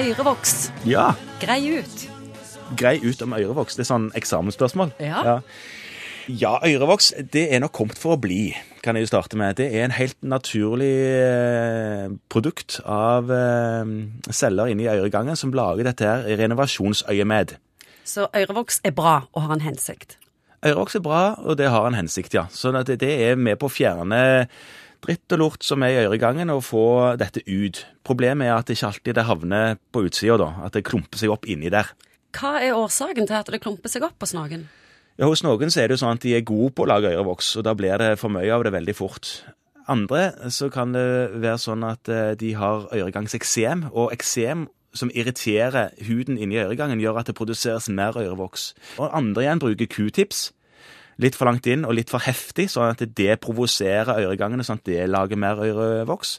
Ørevoks. Ja. Grei ut. Grei ut om ørevoks. Det er sånn eksamensspørsmål. Ja. ja. Ja, ørevoks det er nok kommet for å bli, kan jeg jo starte med. Det er en helt naturlig eh, produkt av eh, celler inni øregangen som lager dette her renovasjonsøyemed. Så ørevoks er bra og har en hensikt. Ørevoks er bra, og det har en hensikt, ja. Så det, det er med på å fjerne dritt og lort som er i øregangen, og få dette ut. Problemet er at det ikke alltid det havner på utsida, da. At det klumper seg opp inni der. Hva er årsaken til at det klumper seg opp hos noen? Ja, Hos noen så er det jo sånn at de er gode på å lage ørevoks, og da blir det for mye av det veldig fort. Andre så kan det være sånn at eh, de har øregangseksem, og eksem som irriterer huden inni øregangen, gjør at det produseres mer ørevoks. Og andre igjen bruker q-tips. Litt for langt inn og litt for heftig, sånn at det provoserer øregangene, sånn at det lager mer ørevoks.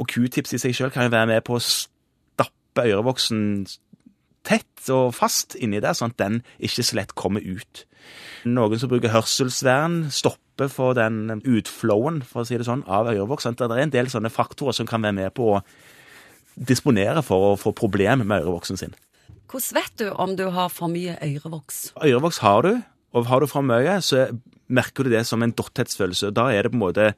Og q-tips i seg sjøl kan jo være med på å stappe ørevoksen tett og fast inni der, sånn at den ikke så lett kommer ut. Noen som bruker hørselsvern, stopper for den utflowen, for å si det sånn, av ørevoks. Sånn det er en del sånne faktorer som kan være med på å disponere for å få problemer med ørevoksen sin. Hvordan vet du om du har for mye ørevoks? Ørevoks har du, og har du for mye, så merker du det som en dotthetsfølelse. Da er det på en måte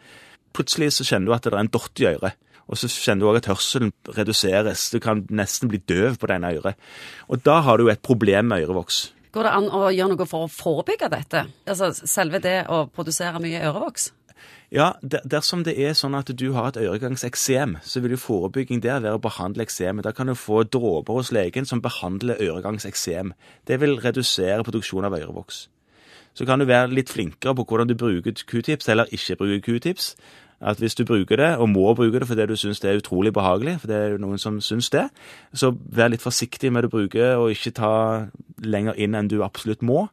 Plutselig så kjenner du at det er en dott i øret. Og så kjenner du òg at hørselen reduseres. Du kan nesten bli døv på det ene øret. Og da har du jo et problem med ørevoks. Går det an å gjøre noe for å forebygge dette? Altså selve det å produsere mye ørevoks? Ja, der, dersom det er sånn at du har et øregangseksem, så vil jo forebygging der være å behandle eksemet. Da kan du få dråper hos legen som behandler øregangseksem. Det vil redusere produksjonen av ørevoks. Så kan du være litt flinkere på hvordan du bruker q-tips eller ikke bruker q-tips. At hvis du bruker det, og må bruke det fordi du syns det er utrolig behagelig, for det er jo noen som syns det, så vær litt forsiktig med det du bruker, og ikke ta lenger inn enn du absolutt må.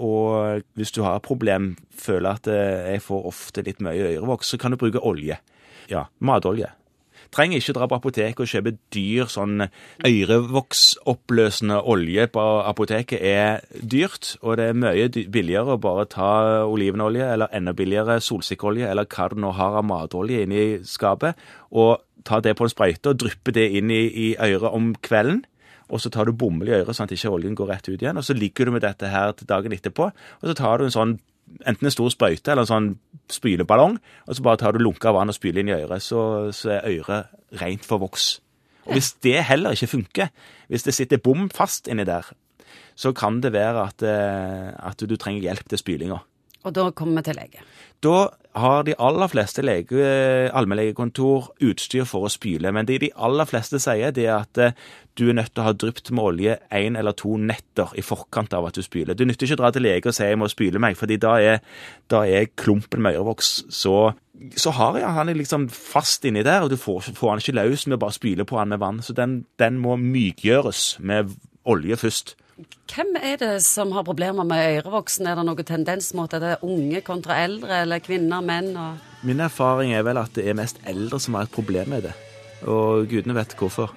Og hvis du har et problem, føler at jeg får ofte litt mye ørevoks, så kan du bruke olje. Ja, matolje. Trenger ikke dra på apoteket og kjøpe dyr sånn øyrevoksoppløsende olje på apoteket er dyrt, og det er mye billigere å bare ta olivenolje eller enda billigere solsikkeolje eller hva du nå har av matolje inni skapet, og ta det på en sprøyte og dryppe det inn i, i øret om kvelden. Og så tar du bomull i øret sånn at ikke oljen går rett ut igjen. Og så ligger du med dette her til dagen etterpå, og så tar du en sånn enten en stor sprøyte eller en sånn spyleballong, og så bare tar du lunka vann og spyler inn i øret, så, så er øret rent for voks. Og hvis det heller ikke funker, hvis det sitter bom fast inni der, så kan det være at, at du trenger hjelp til spylinga. Og da kommer vi til lege. Da har de aller fleste lege, allmennlegekontor utstyr for å spyle, men det de aller fleste sier, det er at du er nødt til å ha drypt med olje én eller to netter i forkant av at du spyler. Du nytter ikke å dra til lege og si 'jeg må spyle meg', fordi da er, da er klumpen med ørevoks så så har jeg han liksom fast inni der, og du får, får han ikke løs med å bare spyle på han med vann. Så den, den må mykgjøres med olje først. Hvem er det som har problemer med ørevoksen? Er det noen tendens mot at det er unge kontra eldre, eller kvinner, menn? Og... Min erfaring er vel at det er mest eldre som har et problem med det. Og gudene vet hvorfor.